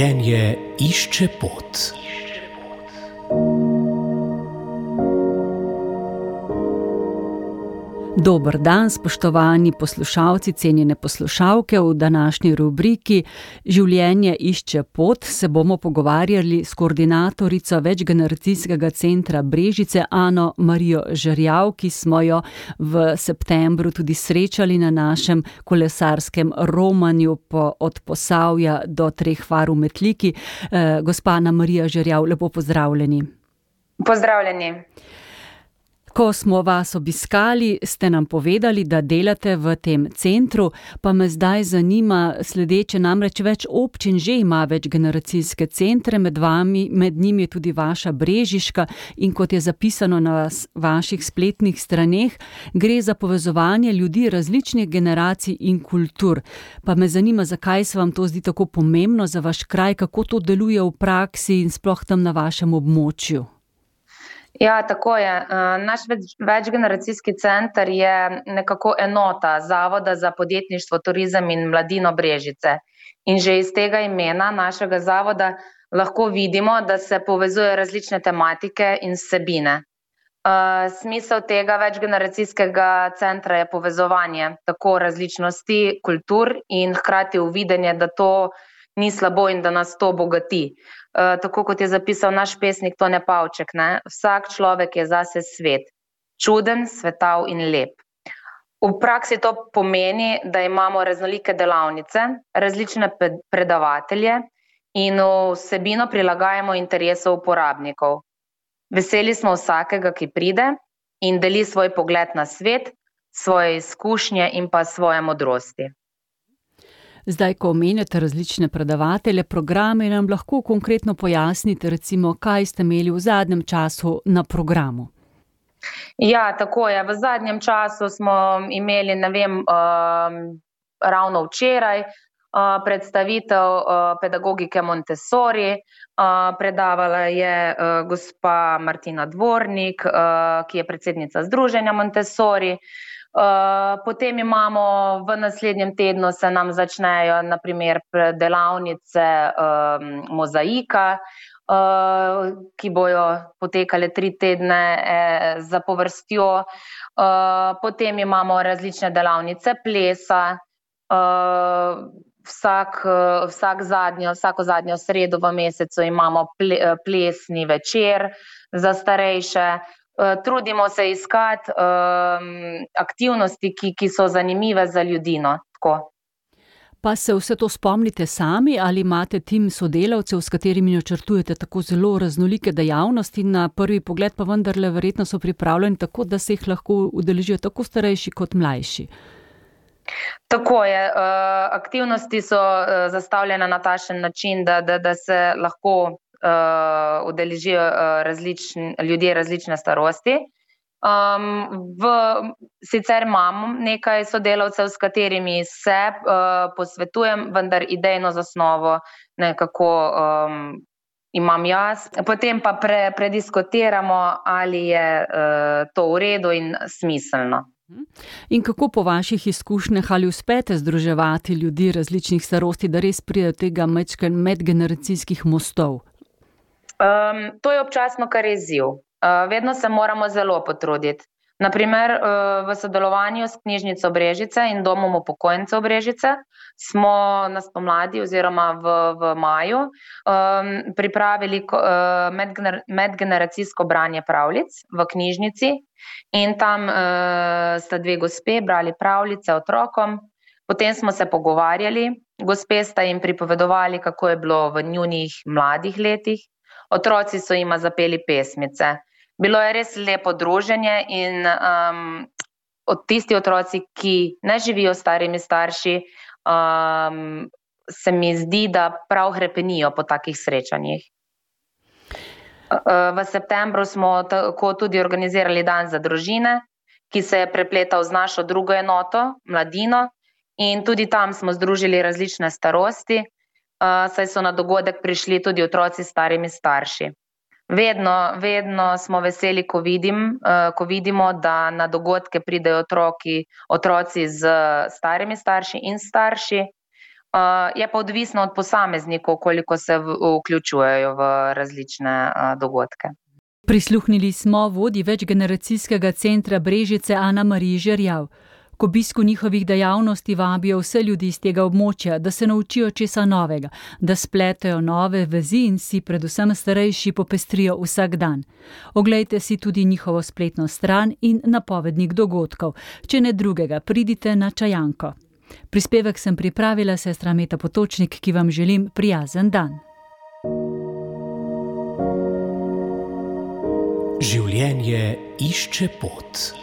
Življenje išče pot. Dober dan, spoštovani poslušalci, cenjene poslušalke. V današnji rubriki Življenje išče pot se bomo pogovarjali s koordinatorico večgeneracijskega centra Brežice Ano Marijo Žerjav, ki smo jo v septembru tudi srečali na našem kolesarskem romanju po, od Posavja do Treh var v Metliki. Eh, gospa Ana Marija Žerjav, lepo pozdravljeni. Pozdravljeni. Ko smo vas obiskali, ste nam povedali, da delate v tem centru, pa me zdaj zanima sledeče, namreč več občin že ima večgeneracijske centre, med vami, med njimi je tudi vaša Brežiška in kot je zapisano na vaših spletnih straneh, gre za povezovanje ljudi različnih generacij in kultur. Pa me zanima, zakaj se vam to zdi tako pomembno za vaš kraj, kako to deluje v praksi in sploh tam na vašem območju. Ja, tako je. Eh, naš večgeneracijski center je nekako enota Zavoda za podjetništvo, turizem in mladino Brežice. In že iz tega imena našega zavoda lahko vidimo, da se povezujejo različne tematike in vsebine. Eh, smisel tega večgeneracijskega centra je povezovanje tako različnosti kultur in hkrati uvidenje, da to ni slabo in da nas to bogati. Eh, tako kot je zapisal naš pesnik Tone Pavček, ne? vsak človek je zase svet, čuden, svetav in lep. V praksi to pomeni, da imamo raznolike delavnice, različne predavatelje in vsebino prilagajamo interesov uporabnikov. Veseli smo vsakega, ki pride in deli svoj pogled na svet, svoje izkušnje in pa svoje modrosti. Zdaj, ko omenjate različne predavatelje, programe, nam lahko konkretno pojasnite, recimo, kaj ste imeli v zadnjem času na programu. Ja, tako je. V zadnjem času smo imeli, ne vem, uh, ravno včeraj uh, predstavitev uh, pedagogike Montessori. Uh, predavala je uh, gospa Martina Dvornik, uh, ki je predsednica Združenja Montessori. Uh, Eh, potem imamo v naslednjem tednu, se nam začnejo naprimer delavnice um, mozaika, uh, ki bojo potekale tri tedne eh, za povrstjo. Uh, potem imamo različne delavnice plesa. Uh, Vsak, vsak zadnjo, vsako zadnjo sredo v mesecu imamo ple, plesni večer za starejše, Eh, trudimo se iskati um, aktivnosti, ki, ki so zanimive za ljudi. No? Pa se vse to spomnite sami ali imate tim sodelavcev, s katerimi načrtujete tako zelo raznolike dejavnosti, na prvi pogled pa vendarle verjetno so pripravljeni tako, da se jih lahko udeležijo tako starejši kot mlajši. Tako je. Eh, aktivnosti so eh, zastavljene na tašen način, da, da, da se lahko uh, udeležijo uh, različni, ljudje različne starosti. Um, v, sicer imam nekaj sodelavcev, s katerimi se uh, posvetujem, vendar idejno zasnovo nekako um, imam jaz. Potem pa pre, prediskutiramo, ali je uh, to v redu in smiselno. In kako po vaših izkušnjah ali uspete združevati ljudi različnih starosti, da res pride do tega medgeneracijskih mostov? Um, to je občasno kar izziv. Uh, vedno se moramo zelo potruditi. Naprimer, uh, v sodelovanju s knjižnico Brežice in domom upokojencev Brežice smo na spomladi oziroma v, v maju um, pripravili uh, medgener, medgeneracijsko branje pravljic v knjižnici in tam uh, sta dve gospe brali pravljice otrokom. Potem smo se pogovarjali, gospe sta jim pripovedovali, kako je bilo v njunih mladih letih, otroci so jima zapeli pesmice. Bilo je res lepo druženje in um, od tisti otroci, ki ne živijo s starimi starši, um, se mi zdi, da prav hrepenijo po takih srečanjih. Uh, v septembru smo tako tudi organizirali dan za družine, ki se je prepletal z našo drugo enoto, mladino, in tudi tam smo združili različne starosti saj so na dogodek prišli tudi otroci s starimi starši. Vedno, vedno smo veseli, ko, vidim, ko vidimo, da na dogodke pridejo otroki, otroci z starimi starši in starši. Je pa odvisno od posameznikov, koliko se vključujejo v različne dogodke. Prisluhnili smo vodi večgeneracijskega centra Brežice Ana Marija Žerjav. K obisku njihovih dejavnosti vabijo vse ljudi iz tega območja, da se naučijo česa novega, da spletajo nove vezi in si predvsem starejši popestrijo vsak dan. Oglejte si tudi njihovo spletno stran in napovednik dogodkov. Če ne drugega, pridite na čajanko. Prispevek sem pripravila sestra Meta Potočnik, ki vam želim prijazen dan. Življenje išče pot.